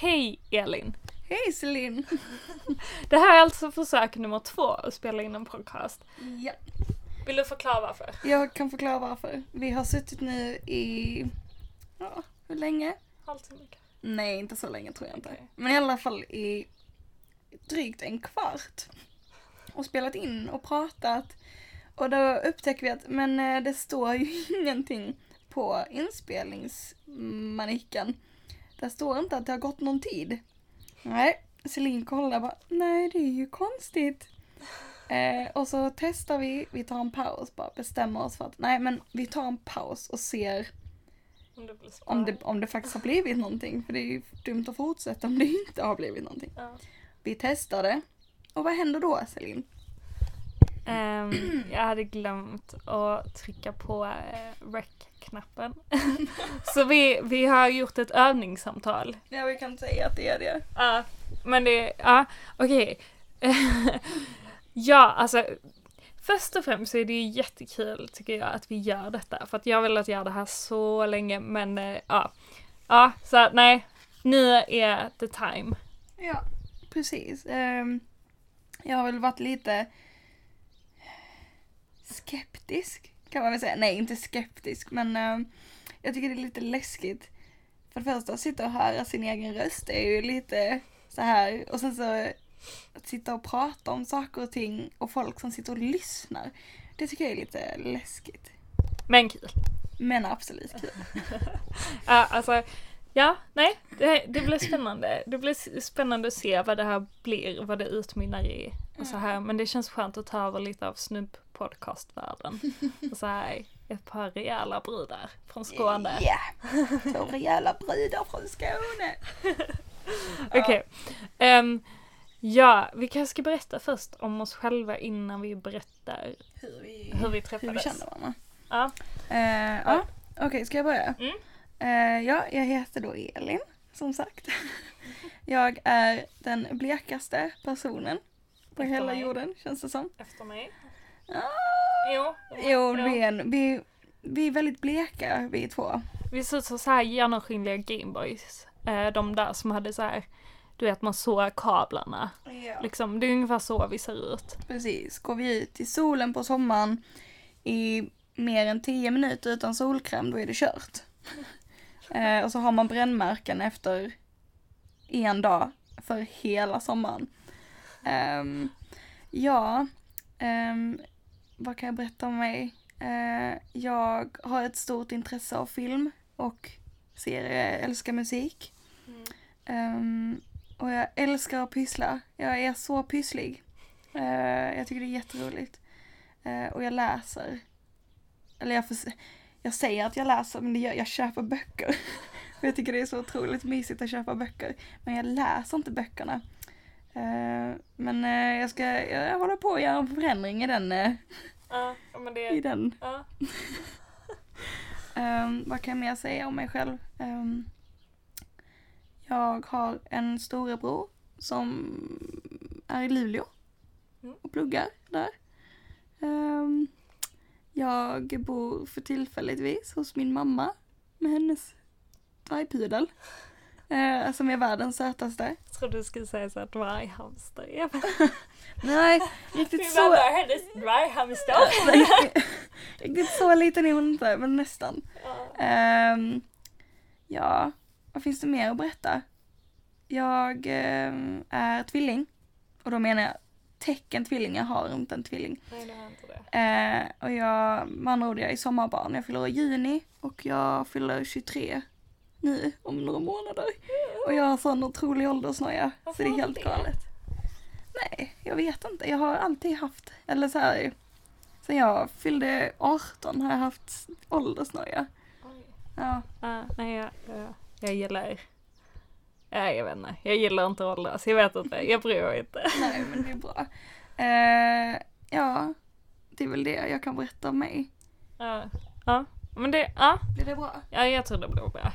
Hej Elin! Hej Celine! Det här är alltså försök nummer två att spela in en podcast. Ja. Vill du förklara varför? Jag kan förklara varför. Vi har suttit nu i, ja, hur länge? Halvtimme. Nej, inte så länge tror jag inte. Okej. Men i alla fall i drygt en kvart. Och spelat in och pratat. Och då upptäcker vi att, men eh, det står ju ingenting på inspelningsmanicken. Där står inte att det har gått någon tid. Nej, Celine kollar bara, nej det är ju konstigt. Eh, och så testar vi, vi tar en paus bara, bestämmer oss för att, nej men vi tar en paus och ser Om det om det, om det faktiskt har blivit någonting. För det är ju dumt att fortsätta om det inte har blivit någonting. Ja. Vi testade. Och vad händer då Celine? Ehm, jag hade glömt att trycka på uh, rec-knappen. Så vi, vi har gjort ett övningssamtal. Ja vi kan säga att det är det. Ja, men det, ja, okej. ja, alltså. Först och främst så är det ju jättekul tycker jag att vi gör detta. För att jag har velat göra det här så länge men eh, ja. Ja, så nej. Nu är the time. Ja, precis. Ehm, jag har väl varit lite skeptisk kan man väl säga. Nej, inte skeptisk men ehm, jag tycker det är lite läskigt. För det första, att sitta och höra sin egen röst är ju lite så här och sen så att sitta och prata om saker och ting och folk som sitter och lyssnar. Det tycker jag är lite läskigt. Men kul. Men absolut kul. Ja, alltså. Ja, nej. Det, det blir spännande. Det blir spännande att se vad det här blir, vad det utmynnar i. Och så här. Men det känns skönt att ta över lite av snubb-podcastvärlden. Och så här, ett par rejäla brudar från Skåne. Ja, två rejäla brudar från Skåne. Okej. Ehm, ja, vi kanske ska berätta först om oss själva innan vi berättar Hur vi, hur vi hur vi träffades. känner varandra. Ja. Eh, ja, okej ska jag börja? Mm. Eh, ja, jag heter då Elin, som sagt. Jag är den blekaste personen på Efter hela mig. jorden, känns det som. Efter mig. Ah, Jo. jo, vi är, en, vi, vi är väldigt bleka vi två. Vi ser ut som så här genomskinliga Gameboys. Eh, de där som hade så här, du vet man såg kablarna. Ja. Liksom, det är ungefär så vi ser ut. Precis, går vi ut i solen på sommaren i mer än 10 minuter utan solkräm, då är det kört. Eh, och så har man brännmärken efter en dag för hela sommaren. Ehm, ja, ehm, vad kan jag berätta om mig? Eh, jag har ett stort intresse av film och serier, jag älskar musik. Ehm, och jag älskar att pyssla. Jag är så pysslig. Eh, jag tycker det är jätteroligt. Eh, och jag läser. Eller jag, förs- jag säger att jag läser men det gör, jag köper böcker. Jag tycker det är så otroligt mysigt att köpa böcker. Men jag läser inte böckerna. Eh, men eh, jag ska, jag håller på att göra en förändring i den. Ja, men I det... den. Ehm, vad kan jag mer säga om mig själv? Ehm, jag har en storebror som är i Luleå Mm. och pluggar där. Ehm, jag bor för tillfälligtvis hos min mamma med hennes dvärgpudel. Uh, som är världens sötaste. Jag trodde du skulle säga så här dvärghamster. Jag bara, Nej, riktigt Min så, mamma är hennes dvärghamster. riktigt, så liten är hon inte, men nästan. Ja. Ehm, ja, vad finns det mer att berätta? Jag ehm, är tvilling. Och då menar jag tecken tvilling, jag har inte en tvilling. Nej, det har inte det. Eh, och jag, med andra ord, jag är sommarbarn. Jag fyller i juni och jag fyller 23 nu om några månader. Och jag har sån otrolig åldersnoja. Så det är helt det? galet. Nej, jag vet inte. Jag har alltid haft, eller så här, sen jag fyllde 18 har jag haft åldersnoja. Oj. Ja. Ja, nej, jag, jag, jag gillar... Ja, jag vet inte. Jag gillar inte att åldras. Jag vet inte. Jag bryr mig inte. Nej, men det är bra. Eh, ja, det är väl det jag kan berätta om mig. Ja, ja. men det... Ja, Blir det bra? ja jag tror det blir bra.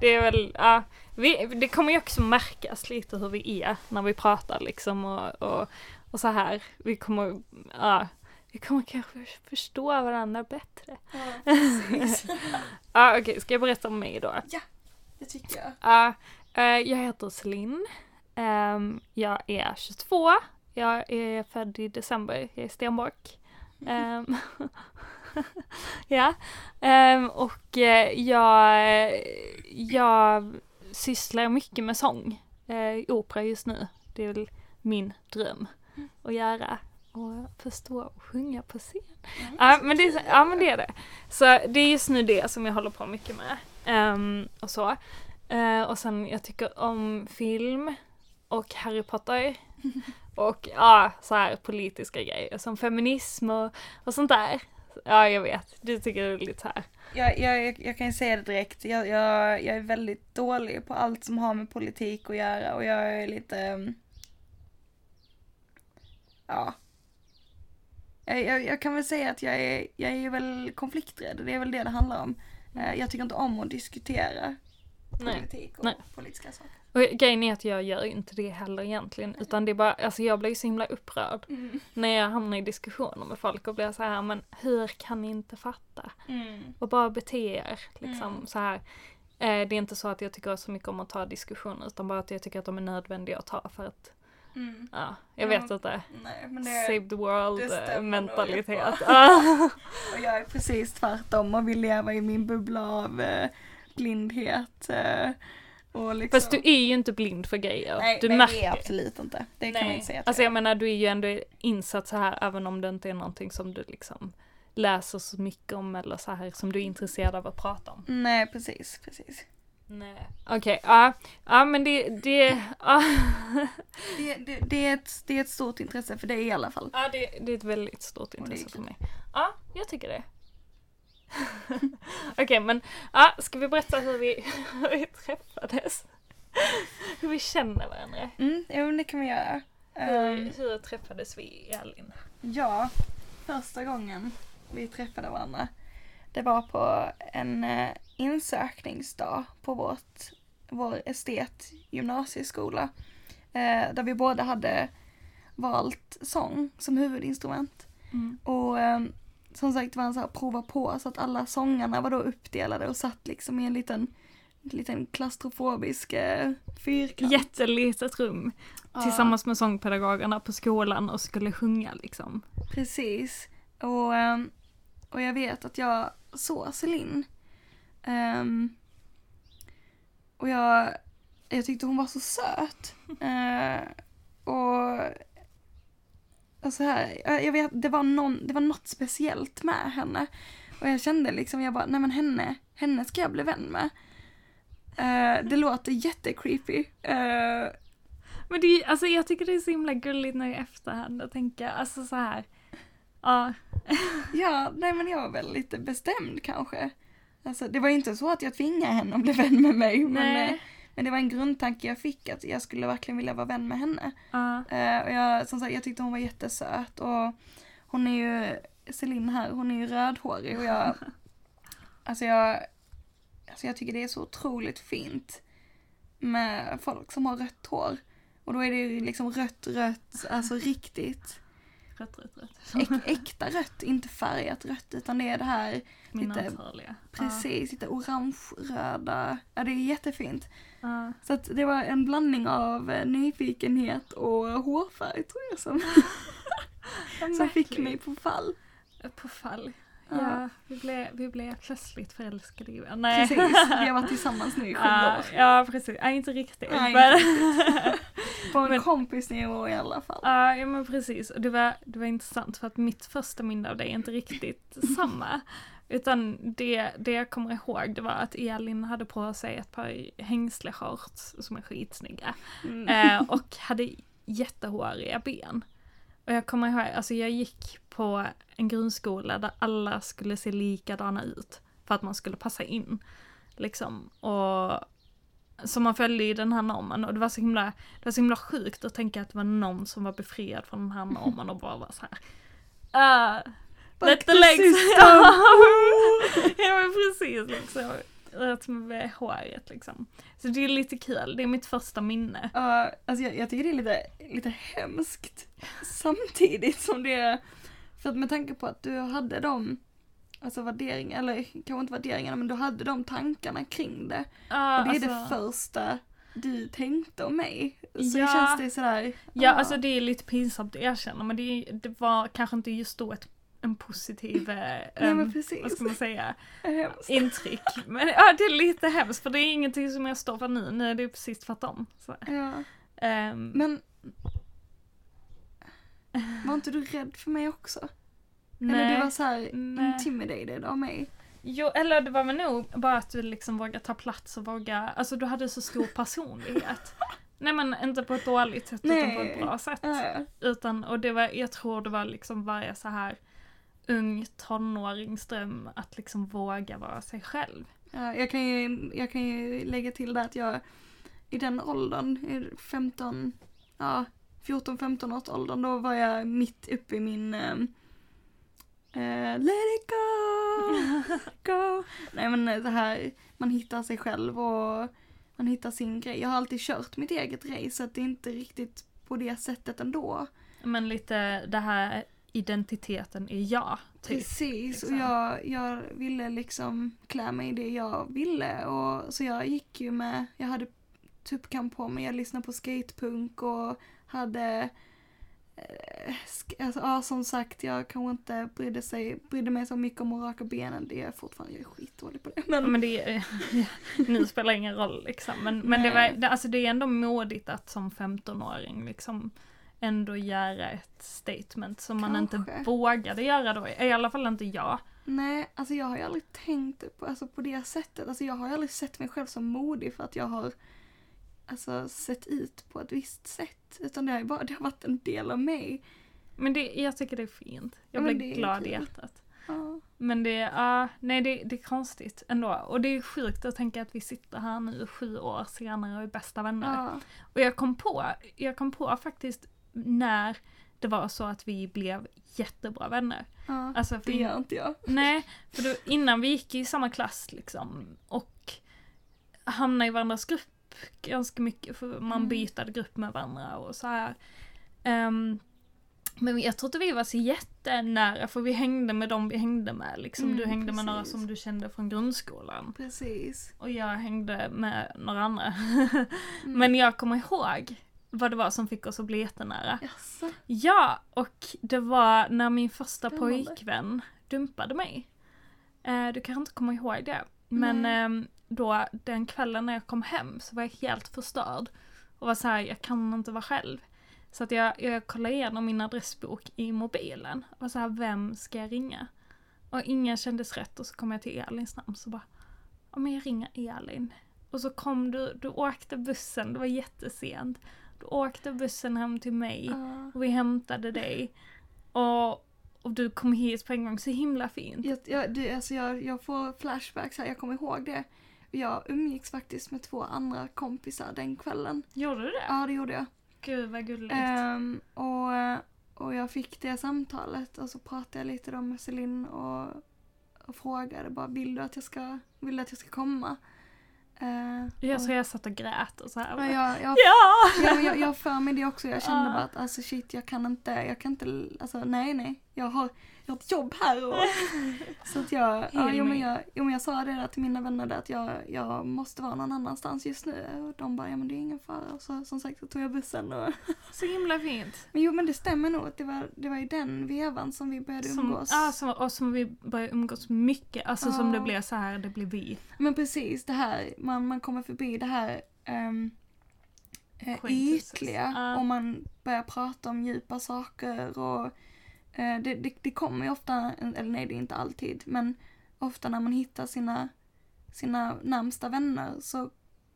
Det är väl... Ja, vi, det kommer ju också märkas lite hur vi är när vi pratar liksom och, och, och så här. Vi kommer... Ja, vi kommer kanske förstå varandra bättre. Ja, precis. Ja, okej. Ska jag berätta om mig då? det tycker jag. Ja, jag heter Celine. Ehm, jag är 22. Jag är född i december. Jag är stenbock. Ehm, ja. Ehm, och eh, jag, jag sysslar mycket med sång. Uh, opera just nu. Det är väl min dröm att göra. Och förstå och sjunga på scen. Ja men, det, ja men det är det. Så det är just nu det som jag håller på mycket med. Ehm, och så. Eh, och sen jag tycker om film och Harry Potter. Och ja, så här politiska grejer som feminism och, och sånt där. Ja, jag vet. Du tycker det är så här. Jag, jag, jag kan ju säga det direkt, jag, jag, jag är väldigt dålig på allt som har med politik att göra och jag är lite... mm, Ja. Jag, jag, jag kan väl säga att jag är, jag är väl konflikträdd, det är väl det det handlar om. Eh, Jag tycker inte om att diskutera Nej. politik och Nej. politiska saker. Och grejen är att jag gör inte det heller egentligen. Utan det är bara, alltså jag blir så himla upprörd. Mm. När jag hamnar i diskussioner med folk och blir så här, men hur kan ni inte fatta? Och bara bete er liksom Mm. så här. Eh, det är inte så att jag tycker så mycket om att ta diskussioner utan bara att jag tycker att de är nödvändiga att ta för att, Mm. ja, jag Ja, vet inte. Nej, det, Save the world eh, mentalitet. och jag är precis tvärtom och vill leva i min bubbla av eh, blindhet. Eh, och liksom... Fast du är ju inte blind för grejer. Nej, du nej märker. det är absolut inte. Det kan man Nej. inte säga Alltså jag menar du är ju ändå insatt så här även om det inte är någonting som du liksom läser så mycket om eller så här som du är intresserad av att prata om. Nej, precis, precis. Nej. Okej, ja. Ja men det, det, ja. Det, det, det, är ett, det är ett stort intresse för dig i alla fall. ja det, det är ett väldigt stort intresse för mig. Ja, jag tycker det. Okej men, ja, ska vi berätta hur vi, hur vi träffades? Hur vi känner varandra? Mm, jo, men det kan vi göra. Hur, Ehm, hur träffades vi, Elin? ja, första gången vi träffade varandra, det var på en eh, insökningsdag på vårt, vår estet gymnasieskola. Eh, där vi båda hade valt sång som huvudinstrument. Mm. Och ehm, som sagt var en så här prova på så att alla sångarna var då uppdelade och satt liksom i en liten, liten klaustrofobisk eh, fyrkant. Jättelitet rum Ja, tillsammans med sångpedagogerna på skolan och skulle sjunga liksom. Precis. Och, ehm, och jag vet att jag såg Celine. Ehm, och jag, jag tyckte hon var så söt. Eh, och och så här, jag vet, det var, någon, det var något speciellt med henne. Och jag kände liksom, jag bara, nej men henne, henne ska jag bli vän med. Eh, det låter jättecreepy. Uh, Men det är, alltså jag tycker det är så himla gulligt när i efterhand att tänka, alltså så här. Ja, Ja, nej men jag var väl lite bestämd kanske. Alltså det var ju inte så att jag tvingade henne att bli vän med mig. Men, Nej. eh, men det var en grundtanke jag fick att jag skulle verkligen vilja vara vän med henne. ja, Eh, och jag, som sagt, jag tyckte hon var jättesöt och hon är ju, Celine här, hon är ju rödhårig och jag, alltså jag, alltså jag tycker det är så otroligt fint med folk som har rött hår. Och då är det ju liksom rött, rött, alltså riktigt rött, rött, rött. äk, äkta rött, inte färgat rött utan det är det här lite- precis, lite orange-röda. Ja det är jättefint. Så att det var en blandning av eh, nyfikenhet och hårfärg tror jag som, som fick mig på fall. På fall. Ja. Ja, vi blev, vi blev plötsligt förälskade i varandra. Nej. Precis, vi har varit tillsammans nu i sju Ja, år. ja, precis. Ja, inte riktigt. Nej, men... På en men- kompisnivå i alla fall. Ja, ja men precis. Och det var, det var intressant för att mitt första minne av dig är inte riktigt samma. Utan det, det jag kommer ihåg det var att Elin hade på sig ett par hängsleshorts som är skitsnygga. Mm. Eh, och hade jättehåriga ben. Och jag kommer ihåg, alltså jag gick på en grundskola där alla skulle se likadana ut. För att man skulle passa in. Liksom. Och så man följde ju den här normen och det var så himla, det var så himla sjukt att tänka att det var någon som var befriad från den här normen och bara var så här. Uh, let the legs... ja men precis liksom. Rätt med håret liksom. Så det är lite kul, det är mitt första minne. Ja, alltså jag, jag tycker det är lite, lite hemskt samtidigt som det är, för att med tanke på att du hade de, alltså värderingar, eller kanske inte värderingarna, men du hade de tankarna kring det. Ja, och det är det alltså- första du tänkte om mig. Så Ja. känns det sådär. Ja, ah, alltså det är lite pinsamt att erkänna men det, det var kanske inte just då ett, en positiv, eh, Nej vad ska man säga, Hemskt. intryck. Men ja, det är lite hemskt för det är ingenting som jag står för nu, nu är det precis tvärtom. Så, Ja. ehm, Men var inte du rädd för mig också? Eller nej. du var såhär nej. intimidated av mig? Jo, eller det var väl nog bara att du liksom vågade ta plats och våga, alltså du hade så stor personlighet. Nej men inte på ett dåligt sätt utan på ett Nej. bra sätt. Ja. Utan, och det var, jag tror det var liksom varje så här ung tonåringsdröm att liksom våga vara sig själv. Ja, jag, kan ju, jag kan ju lägga till det att jag i den åldern, i 15, ja 14-15 års åldern, då var jag mitt uppe i min ehm, eh, Let it go, go. Nej men det här, man hittar sig själv och man hittar sin grej. Jag har alltid kört mitt eget race så att det är inte riktigt på det sättet ändå. Men lite det här identiteten är jag, typ. Precis, och liksom. jag, jag ville liksom klä mig i det jag ville och så jag gick ju med, jag hade tuppkam på mig, jag lyssnade på skatepunk och hade eh, alltså, ja som sagt jag kanske inte brydde, sig, brydde mig så mycket om att raka benen, det är fortfarande, jag är skitdålig på det. Men, Men det nu spelar ingen roll liksom. Men, men det, var, det, alltså det är ändå modigt att som 15-åring liksom ändå göra ett statement som man inte vågade göra då. I alla fall inte jag. nej, alltså jag har ju aldrig tänkt på, alltså, på det sättet, alltså jag har ju aldrig sett mig själv som modig för att jag har alltså sett ut på ett visst sätt. Utan det har bara, det har varit en del av mig. Men det, jag tycker det är fint. Jag Ja, blir glad i hjärtat. Ja. Men det, ja, nej det, det är konstigt ändå. Och det är sjukt att tänka att vi sitter här nu sju år senare och är bästa vänner. Ja. Och jag kom på, jag kom på faktiskt när det var så att vi blev jättebra vänner. ja. Alltså för Det gör inte jag. Nej, för då, innan vi gick i samma klass liksom och hamnade i varandras grupp ganska mycket för man Mm. bytade grupp med varandra och så här. Ehm, men jag tror inte vi var så jättenära för vi hängde med dem vi hängde med liksom. Mm, du hängde med några precis. som du kände från grundskolan. Precis. Och jag hängde med några andra. Mm. Men jag kommer ihåg vad det var som fick oss att bli jättenära. Jaså? Ja, och det var när min första Spännande. pojkvän dumpade mig. Eh, du kanske inte kommer ihåg det. Men ehm, då den kvällen när jag kom hem så var jag helt förstörd. Och var så här, jag kan inte vara själv. Så att jag, jag kollade igenom min adressbok i mobilen. Och var så här, vem ska jag ringa? Och ingen kändes rätt och så kom jag till Elins namn så bara, ja men jag ringer Elin. Och så kom du, du åkte bussen, det var jättesent. Du åkte bussen hem till mig. Ja. Och vi hämtade dig. Och, och du kom hit på en gång, så himla fint. Jag, jag, du, alltså jag, jag får flashbacks här, jag kommer ihåg det. Jag umgicks faktiskt med två andra kompisar den kvällen. Gjorde du det? Ja, det gjorde jag. Gud vad gulligt. Ehm, och, och jag fick det samtalet och så pratade jag lite då med Celine och, och frågade bara vill du att jag ska, vill att jag ska komma? Uh, jag, så jag satt och grät och så här. ja, jag, jag, Ja! Jag, jag har för mig det också. Jag kände Ja. bara att alltså shit, jag kan inte, jag kan inte, alltså nej nej. Jag har, jag har ett jobb här och så att jag, ja, jo, men me. jag, jo, men jag sa det där till mina vänner där att jag, jag måste vara någon annanstans just nu. Och de bara, ja men det är ingen fara. Och så som sagt så tog jag bussen och, Så himla fint. men jo men det stämmer nog att det var, det var i den vevan som vi började Som, umgås. ja, som, och som vi började umgås mycket. Alltså som Ja. det blev så här, det blev vi. Men precis det här, man, man kommer förbi det här Acquaintances. ytliga Ja. och man börjar prata om djupa saker och det, det, det kommer ju ofta, eller nej det är inte alltid, men ofta när man hittar sina, sina närmsta vänner så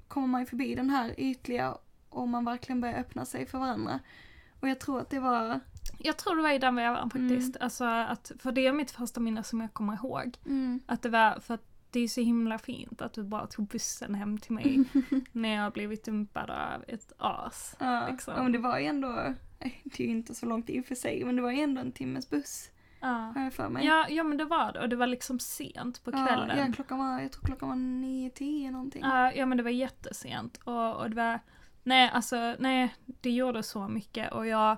kommer man ju förbi den här ytliga och man verkligen börjar öppna sig för varandra. Och jag tror att det var, Jag tror det var i den vevan faktiskt. Mm. Alltså att, för det är mitt första minne som jag kommer ihåg. mm, Att det var, för att det är så himla fint att du bara tog bussen hem till mig när jag blivit dumpad av ett as. ja, Liksom. men det var ju ändå, det är ju inte så långt i och för sig, men det var ju ändå en timmes buss, Ja. har jag för mig. Ja, ja men det var det och det var liksom sent på kvällen. Ja, ja, klockan var, jag tror klockan var nio, tio någonting. Ja, ja men det var jättesent och, och det var, nej alltså nej, det gjorde så mycket och jag,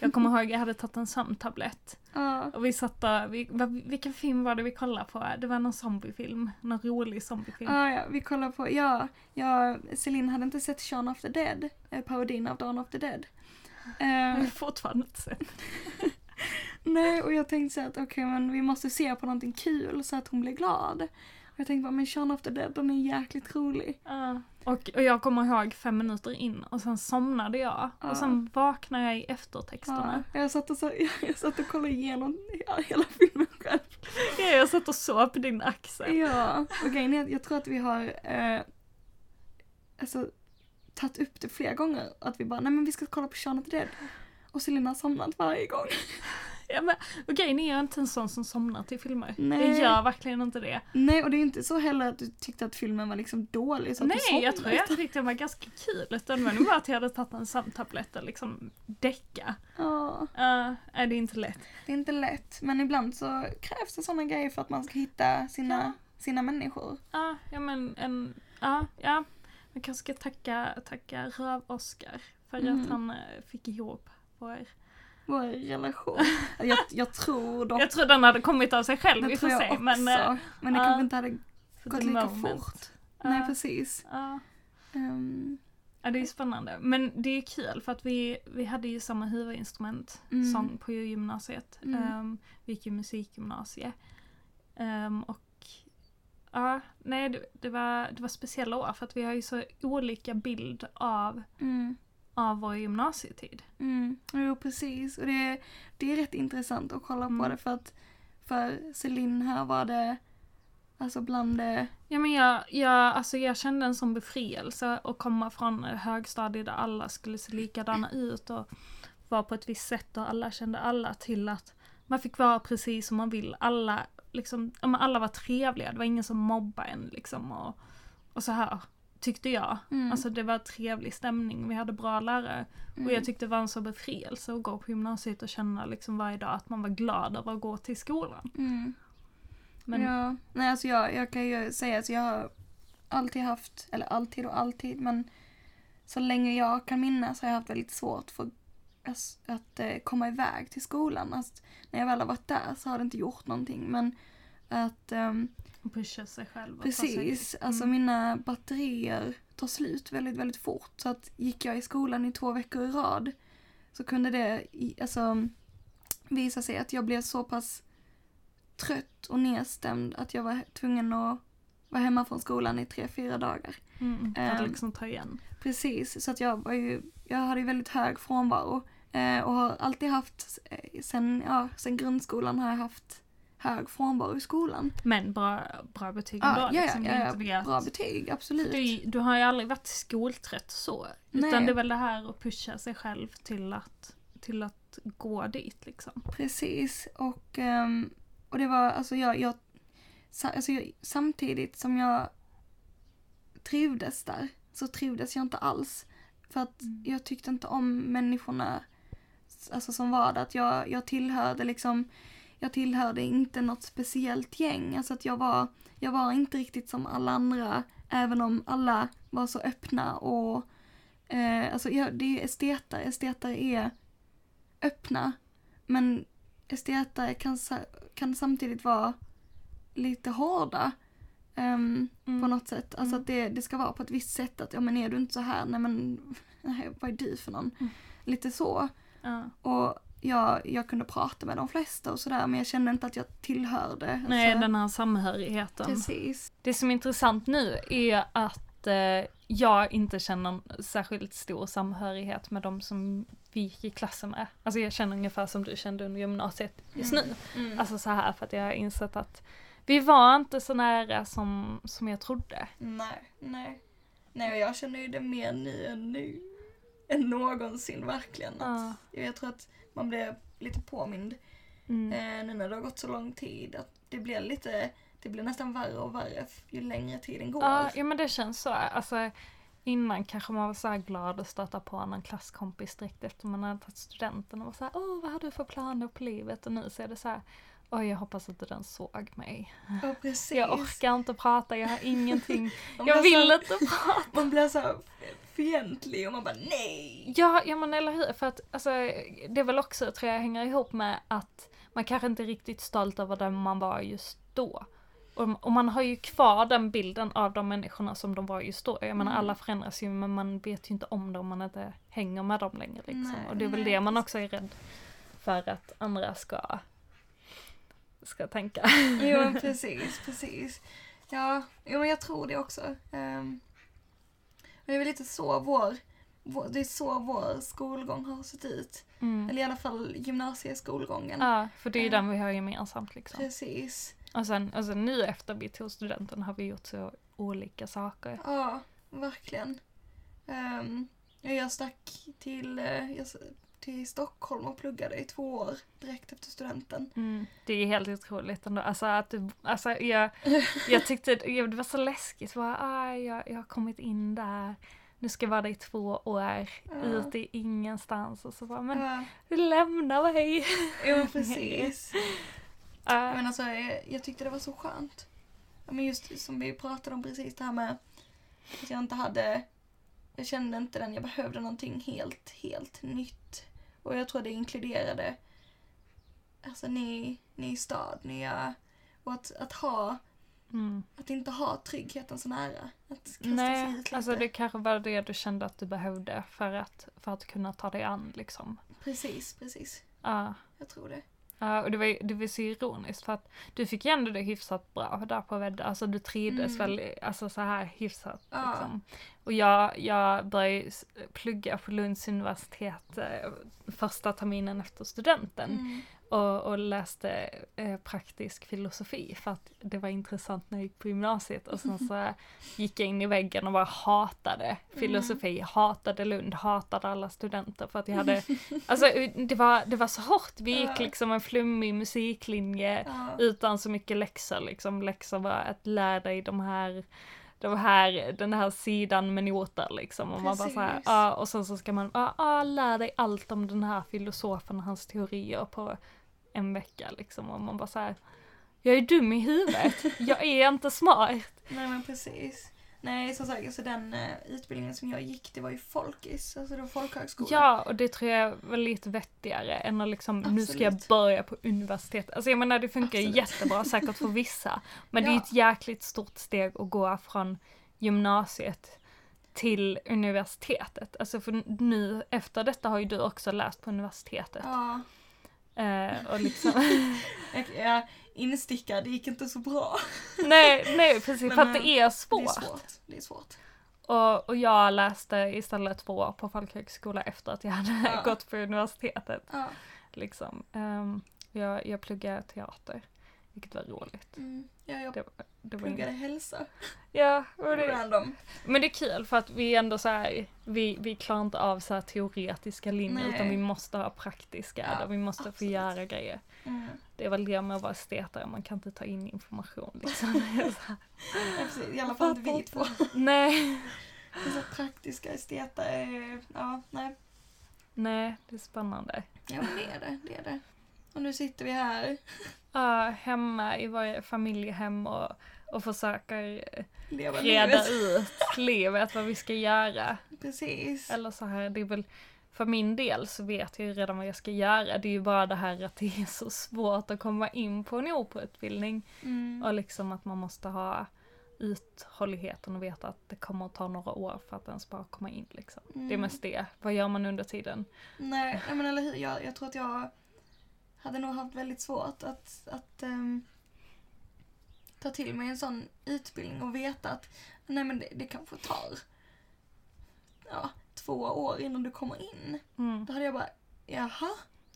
Jag kommer ihåg jag hade tagit en sömntablett. Ja. Och vi satt där, vi, vilken film var det vi kollade på? Det var någon zombiefilm. Någon rolig zombiefilm. Ah, ja, vi kollar på, ja, ja, Celine hade inte sett Shaun of the Dead, eh, parodin av Dawn of the Dead. Jag Eh, fortfarande inte sett. nej, och jag tänkte så att okej, men vi måste se på någonting kul så att hon blir glad. Och jag tänkte bara, men Shaun of the Dead, den är jäkligt rolig. Ja. Och, och jag kommer ihåg fem minuter in och sen somnade jag. Ja. Och sen vaknade jag i eftertexterna. Ja, jag, satt och så, jag satt och kollade igenom hela filmen själv. Ja. Jag satt och sov på din axel. Ja, och grejen är att jag tror att vi har eh, alltså, tagit upp det flera gånger. Att vi bara, nej men vi ska kolla på Shaun of the Dead. Och Selina har somnat varje gång. Ja, men, och grejen är jag är inte en sån som somnar till filmer. Nej. Jag gör verkligen inte det. Nej, och det är inte så heller att du tyckte att filmen var liksom dålig så att du Nej, jag somnade. tror jag tyckte den var ganska kul. Utan nog bara att jag hade tagit en sömntablett och liksom däcka. Ja, Uh, är det är inte lätt. det är inte lätt. Men ibland så krävs det sådana grejer för att man ska hitta sina, Ja. sina människor. Ja, ja men en, ja, ja. Man kanske ska tacka, tacka Röv-Oskar för Mm. att han eh, fick ihop vår... Vår relation. Jag, jag tror dock, Jag tror den hade kommit av sig själv, tror jag se. också. Men, eh, men det kanske inte hade för gått lika moment. fort. Ja. Nej, precis. Ja. Ehm, Ja, det är spännande. Men det är kul för att vi, vi hade ju samma huvudinstrument, Mm. sång på gymnasiet. Mm. Um, vi gick ju musikgymnasie. Ehm, och ja, nej det, det, var, det var speciella år för att vi har ju så olika bild av, mm. av vår gymnasietid. Mm, jo precis. Och det, det är rätt intressant att kolla på Mm. det för att för Celine här var det alltså bland det, Ja men jag, jag, alltså jag kände en sån befrielse att komma från högstadiet där alla skulle se likadana ut och vara på ett visst sätt och alla kände alla till att man fick vara precis som man vill. Alla, liksom, ja, alla var trevliga, det var ingen som mobbade en liksom och, och så här tyckte jag. Mm. Alltså det var trevlig stämning, vi hade bra lärare och Mm. jag tyckte det var en så befrielse att gå på gymnasiet och känna liksom varje dag att man var glad över att gå till skolan. mm. Men Ja, nej alltså jag, jag kan ju säga att jag har alltid haft, eller alltid och alltid, men så länge jag kan minnas har jag haft väldigt svårt för att, att eh, komma iväg till skolan. Alltså, när jag väl har varit där så har det inte gjort någonting, men att ehm, pusha sig själv Precis, dit. alltså Mm. mina batterier tar slut väldigt, väldigt fort. Så att gick jag i skolan i två veckor i rad så kunde det alltså, visa sig att jag blev så pass trött och nedstämd att jag var tvungen att vara hemma från skolan i tre, fyra dagar. Mm, för att Ehm, liksom ta igen. Precis, så att jag var ju, jag hade ju väldigt hög frånvaro. Eh, och har alltid haft, eh, sen, ja, sen grundskolan har jag haft hög frånvaro i skolan. Men bra, bra betyg Ja, ändå. ja, liksom. ja, är ja, att- bra betyg, absolut. Du, du har ju aldrig varit skoltrött så. Utan Nej. det är väl det här att pusha sig själv till att, till att gå dit liksom. Precis, och, ehm, och det var alltså jag, jag, alltså jag, samtidigt som jag trivdes där så trivdes jag inte alls. För att Mm. jag tyckte inte om människorna alltså, som var där. Att jag, jag tillhörde liksom, jag tillhörde inte något speciellt gäng. Alltså att jag var, jag var inte riktigt som alla andra. Även om alla var så öppna och eh, alltså jag, det är ju esteter. Esteter är öppna. Men esteter kan, kan samtidigt vara lite hårda. ehm, Mm. På något sätt. Alltså Mm. att det, det ska vara på ett visst sätt. Att ja men är du inte så här, nej men nej, vad är du för någon? Mm. Lite så. Ja. Och jag, jag kunde prata med de flesta och sådär men jag kände inte att jag tillhörde. Nej, alltså, den här samhörigheten. Precis. Det som är intressant nu är att eh, jag inte känner särskilt stor samhörighet med de som vi gick i klassen med. Alltså jag känner ungefär som du kände under gymnasiet just nu. Mm. Alltså så här för att jag har insett att vi var inte så nära som, som jag trodde. Nej, nej. Nej och jag känner ju det mer nu än nu. Än någonsin verkligen. Att, Jag tror att man blir lite påmind Mm. eh, nu när det har gått så lång tid. Att det blir lite, det blir nästan värre och värre ju längre tiden går. Ja, ja men det känns så. Alltså, innan kanske man var så här glad att stöta på en klasskompis direkt efter man hade tagit studenten och var så här, åh vad har du för planer på livet? Och nu så är det så här, oj jag hoppas att den såg mig. Ja, precis. Jag orkar inte prata, jag har ingenting, jag vill så, inte prata. Man blir så fientlig och man bara nej. Ja, ja men eller hur, för att alltså, det är väl också, tror jag, hänger ihop med att man kanske inte är riktigt stolt över den man var just då. Och, och man har ju kvar den bilden av de människorna som de var just då. Jag menar Mm. alla förändras ju men man vet ju inte om dem om man inte hänger med dem längre liksom. Nej, och det är väl nej, det man också är rädd för att andra ska, ska tänka. Jo men precis, precis. Ja, jo, men jag tror det också. Um, det är väl lite så vår, vår, det är så vår skolgång har sett ut. Mm. Eller i alla fall gymnasieskolgången. Ja, för det är ju den vi har gemensamt liksom. Precis. Och sen, och sen nu efter vi tog studenten har vi gjort så olika saker. Ja, verkligen. Um, jag stack till, eh, jag, till Stockholm och pluggade i två år direkt efter studenten. Mm, det är helt otroligt ändå. Alltså att du, alltså jag, jag tyckte det var så läskigt. Bara, ah, jag, jag har kommit in där. Nu ska jag vara där i två år. Ja. Ute i ingenstans. Och så bara, men Ja, lämna mig. jo precis. Men alltså, jag, jag tyckte det var så skönt. Men just som vi pratade om precis det här med att jag inte hade, jag kände inte den, jag behövde någonting helt, helt nytt. Och jag tror det inkluderade, alltså ny, ny stad, nya, och att, att ha, mm. att inte ha tryggheten så nära. Att Nej, alltså det kanske var det du kände att du behövde för att, för att kunna ta dig an liksom. Precis, precis. Ja. Jag tror det. Ja, och det var, ju- det var så ironiskt för att du fick ju ändå det hyfsat bra där på Vedda. Alltså du trivdes Mm. väl alltså så här hyfsat Ja. liksom. Och jag, jag började plugga på Lunds universitet eh, första terminen efter studenten. Mm. Och, och läste eh, praktisk filosofi för att det var intressant när jag gick på gymnasiet. Och sen så gick jag in i väggen och bara hatade filosofi, hatade Lund, hatade alla studenter för att jag hade, alltså det var, det var så hårt. Vi gick liksom en flummig musiklinje Ja. utan så mycket läxor liksom. Läxor var att lära dig de här de här, den här sidan med noter liksom. Och man bara så här, ja, och sen så ska man, ja, ja, lära dig allt om den här filosofen och hans teorier på en vecka liksom. Och man bara så här, jag är dum i huvudet, jag är inte smart. Nej men precis. Nej som sagt, alltså den eh, utbildningen som jag gick det var ju folkis, alltså det var folkhögskola. Ja, och det tror jag var lite vettigare än att liksom, nu ska jag Absolut. börja på universitet. Alltså jag menar det funkar Absolut. jättebra säkert för vissa. Men det är Ja. ett jäkligt stort steg att gå från gymnasiet till universitetet. Alltså för nu, efter detta har ju du också läst på universitetet. Ja, Eh, och liksom, jag, jag instickad, det gick inte så bra. nej, nej precis, Men, för att det eh, är svårt. Det är svårt. Det är svårt. Och, och jag läste istället två år på folkhögskola efter att jag hade Ja. gått på universitetet. Ja. Liksom. Ehm, jag, jag pluggade teater, vilket var roligt. Mm. ja jag Det, var- det var pluggade in... hälsa. Ja, och det... Random. men det är kul för att vi ändå så här, vi, vi klarar inte av så teoretiska linjer Nej. utan vi måste ha praktiska Ja, där vi måste få absolut. göra grejer. Mm. Det är väl det med att vara estetare, man kan inte ta in information liksom. Ja. I alla fall inte vi två. Nej. Så praktiska esteter, är- ja nej. Nej, det är spännande. Ja men det är det, det är det. Och nu sitter vi här, Ja, hemma i varje familjehem och, och försöker eh, lever reda livet. ut livet, vad vi ska göra. Precis. Eller så här, det är väl för min del så vet jag ju redan vad jag ska göra. Det är ju bara det här att det är så svårt att komma in på en operautbildning. Mm. Och liksom att man måste ha uthålligheten och veta att det kommer att ta några år för att ens bara komma in liksom. Det är Mm. mest det. Vad gör man under tiden? Nej, nej men eller hur. Jag, jag tror att jag hade nog haft väldigt svårt att, att ehm, ta till mig en sån utbildning och veta att nej men det, det kanske tar ja, två år innan du kommer in. Mm. Då hade jag bara, jaha?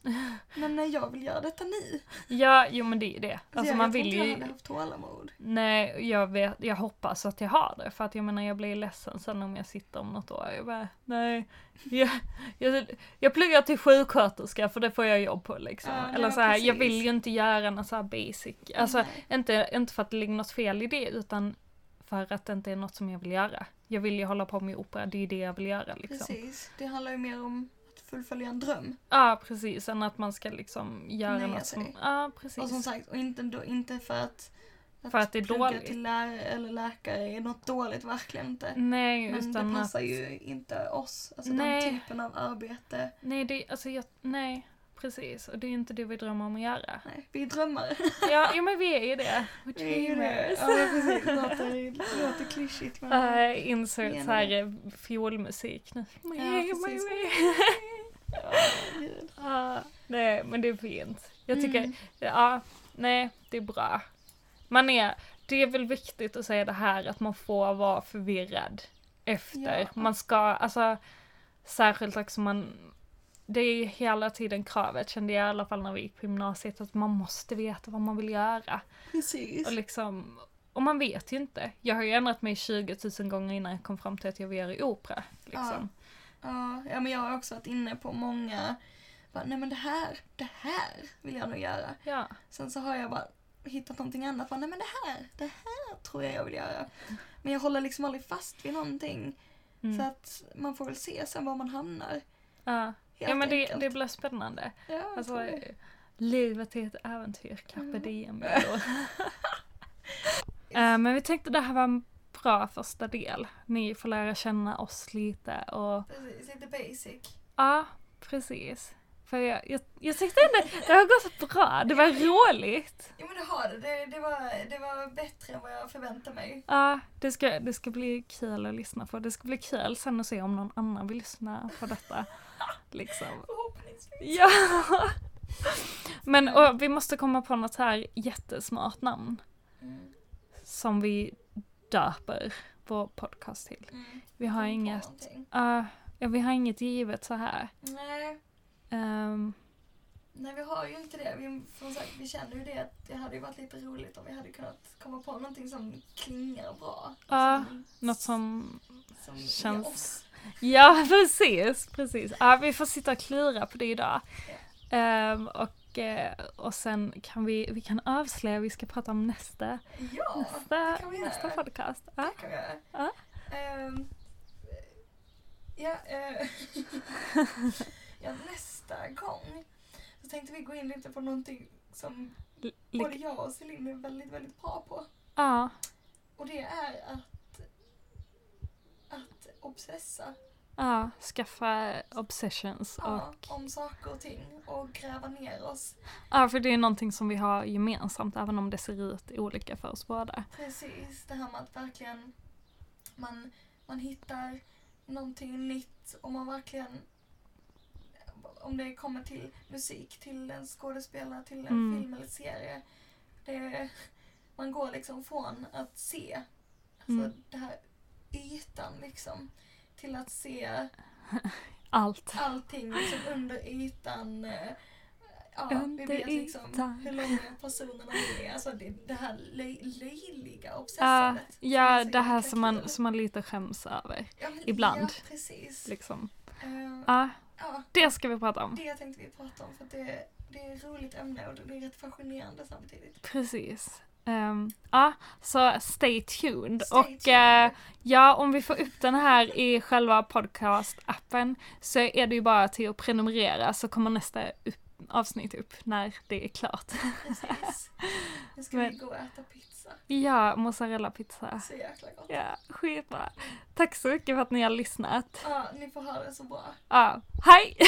Men nej, jag vill göra detta nu. Ja, jo men det är ju det. Så Alltså jag, man jag vill inte jag ju... hade haft tålamod. Nej, jag, vet, jag hoppas att jag har det. För att jag menar, jag blir ledsen sen om jag sitter om något år. Jag bara, nej. Jag, jag, jag pluggar till sjuksköterska för det får jag jobb på liksom. Ja, Eller så här, jag vill ju inte göra något så här basic. Alltså, Nej. inte, inte för att det ligger något fel i det, utan för att det inte är något som jag vill göra. Jag vill ju hålla på med opera, det är det jag vill göra liksom. Precis. Det handlar ju mer om fullfölja en dröm. Ja, precis. Än att man ska liksom göra Nöja något som... Ja, precis. Och som sagt, och inte, då, inte för att För att det är plugga dåligt. till lärare eller läkare är något dåligt, verkligen inte. Nej, Men det utan passar att... ju inte oss, alltså Nej. den typen av arbete. Nej, det, alltså jag, nej, precis. Och det är inte det vi drömmer om att göra. Nej, vi är drömmare. Ja, jo men vi är ju det. Vi är ju det. Ja, precis. Det låter, det låter klyschigt men... Uh, insert Menar så här eh, fiolmusik nu. Ja, precis. Ja, nej, men det är fint. Jag tycker, Mm. ja, nej, det är bra. Man är, det är väl viktigt att säga det här att man får vara förvirrad efter. Ja. Man ska, alltså, särskilt också man, det är ju hela tiden kravet, kände jag i alla fall när vi gick på gymnasiet, att man måste veta vad man vill göra. Precis. Och liksom, och man vet ju inte. Jag har ju ändrat mig 20 000 gånger innan jag kom fram till att jag vill göra opera. Liksom. Ja, ja, men jag har också varit inne på många, bara, nej men det här, det här vill jag nog göra. Ja. Sen så har jag bara hittat någonting annat, bara, nej men det här, det här tror jag jag vill göra. Men jag håller liksom aldrig fast vid någonting. Mm. Så att man får väl se sen var man hamnar. ja. ja men det, det blir spännande. Ja, Alltså, livet är ett äventyr, carpe Mm. diem. Bello. Eh, men vi tänkte det här var bra första del. Ni får lära känna oss lite och Precis, lite basic. ja, precis. För jag, jag, jag tyckte ändå det har gått bra, det var roligt. Jo men det har det. Det, det, var, det var bättre än vad jag förväntade mig. Ja, det ska, det ska bli kul att lyssna på. Det ska bli kul sen att se om någon annan vill lyssna på detta. Liksom. Förhoppningsvis. Ja! Men och, vi måste komma på något här jättesmart namn Mm. som vi döper vår podcast till. Mm. Vi har inget, uh, ja, vi har inget givet så här. Nej, Ehm, nej, vi har ju inte det. Vi, som sagt, vi känner ju det att det hade ju varit lite roligt om vi hade kunnat komma på någonting som klingar bra. Ja, som, något som, som känns- ja precis, precis. Ja, vi får sitta och klura på det idag. Ehm, och, eh, och sen kan vi, vi kan avslöja, vi ska prata om nästa, Ja, nästa, kan vi nästa podcast. Ja. det kan vi göra. Ja. Ehm, ja, eh, ja, nästa gång så tänkte vi gå in lite på någonting som Li- både jag och Celine är väldigt, väldigt bra på. Ja, Och det är att, att obsessa ja, skaffa obsessions ja, och om saker och ting och gräva ner oss. Ja, för det är någonting som vi har gemensamt, även om det ser ut olika för oss båda. Precis, det här med att verkligen man, man hittar någonting nytt och man verkligen om det kommer till musik, till en skådespelare, till en Mm. film eller serie. Det, man går liksom från att se alltså Mm. det här ytan liksom till att se Allt. allting liksom under ytan. eh, Ja, Under vi vet liksom ytan. hur långa personerna är. Alltså det, det här löj, löjliga obsessandet. som är ja det här som man, som man lite skäms över. ja, men, ibland. Ja, precis. Liksom. Eh, Ja, ja, det ska vi prata om. det tänkte vi prata om för det, det är ett roligt ämne och det är rätt fascinerande samtidigt. Precis. Ehm, ja, så stay tuned. Stay och tuned. eh, ja, om vi får upp den här i själva podcast-appen så är det ju bara till att prenumerera så kommer nästa upp, avsnitt upp när det är klart. Precis. Nu ska vi Men- gå och äta pizza. Ja, mozzarella-pizza. Så jäkla gott. Ja, skitbra. Tack så mycket för att ni har lyssnat. Ja, ni får ha det så bra. Ja, hej!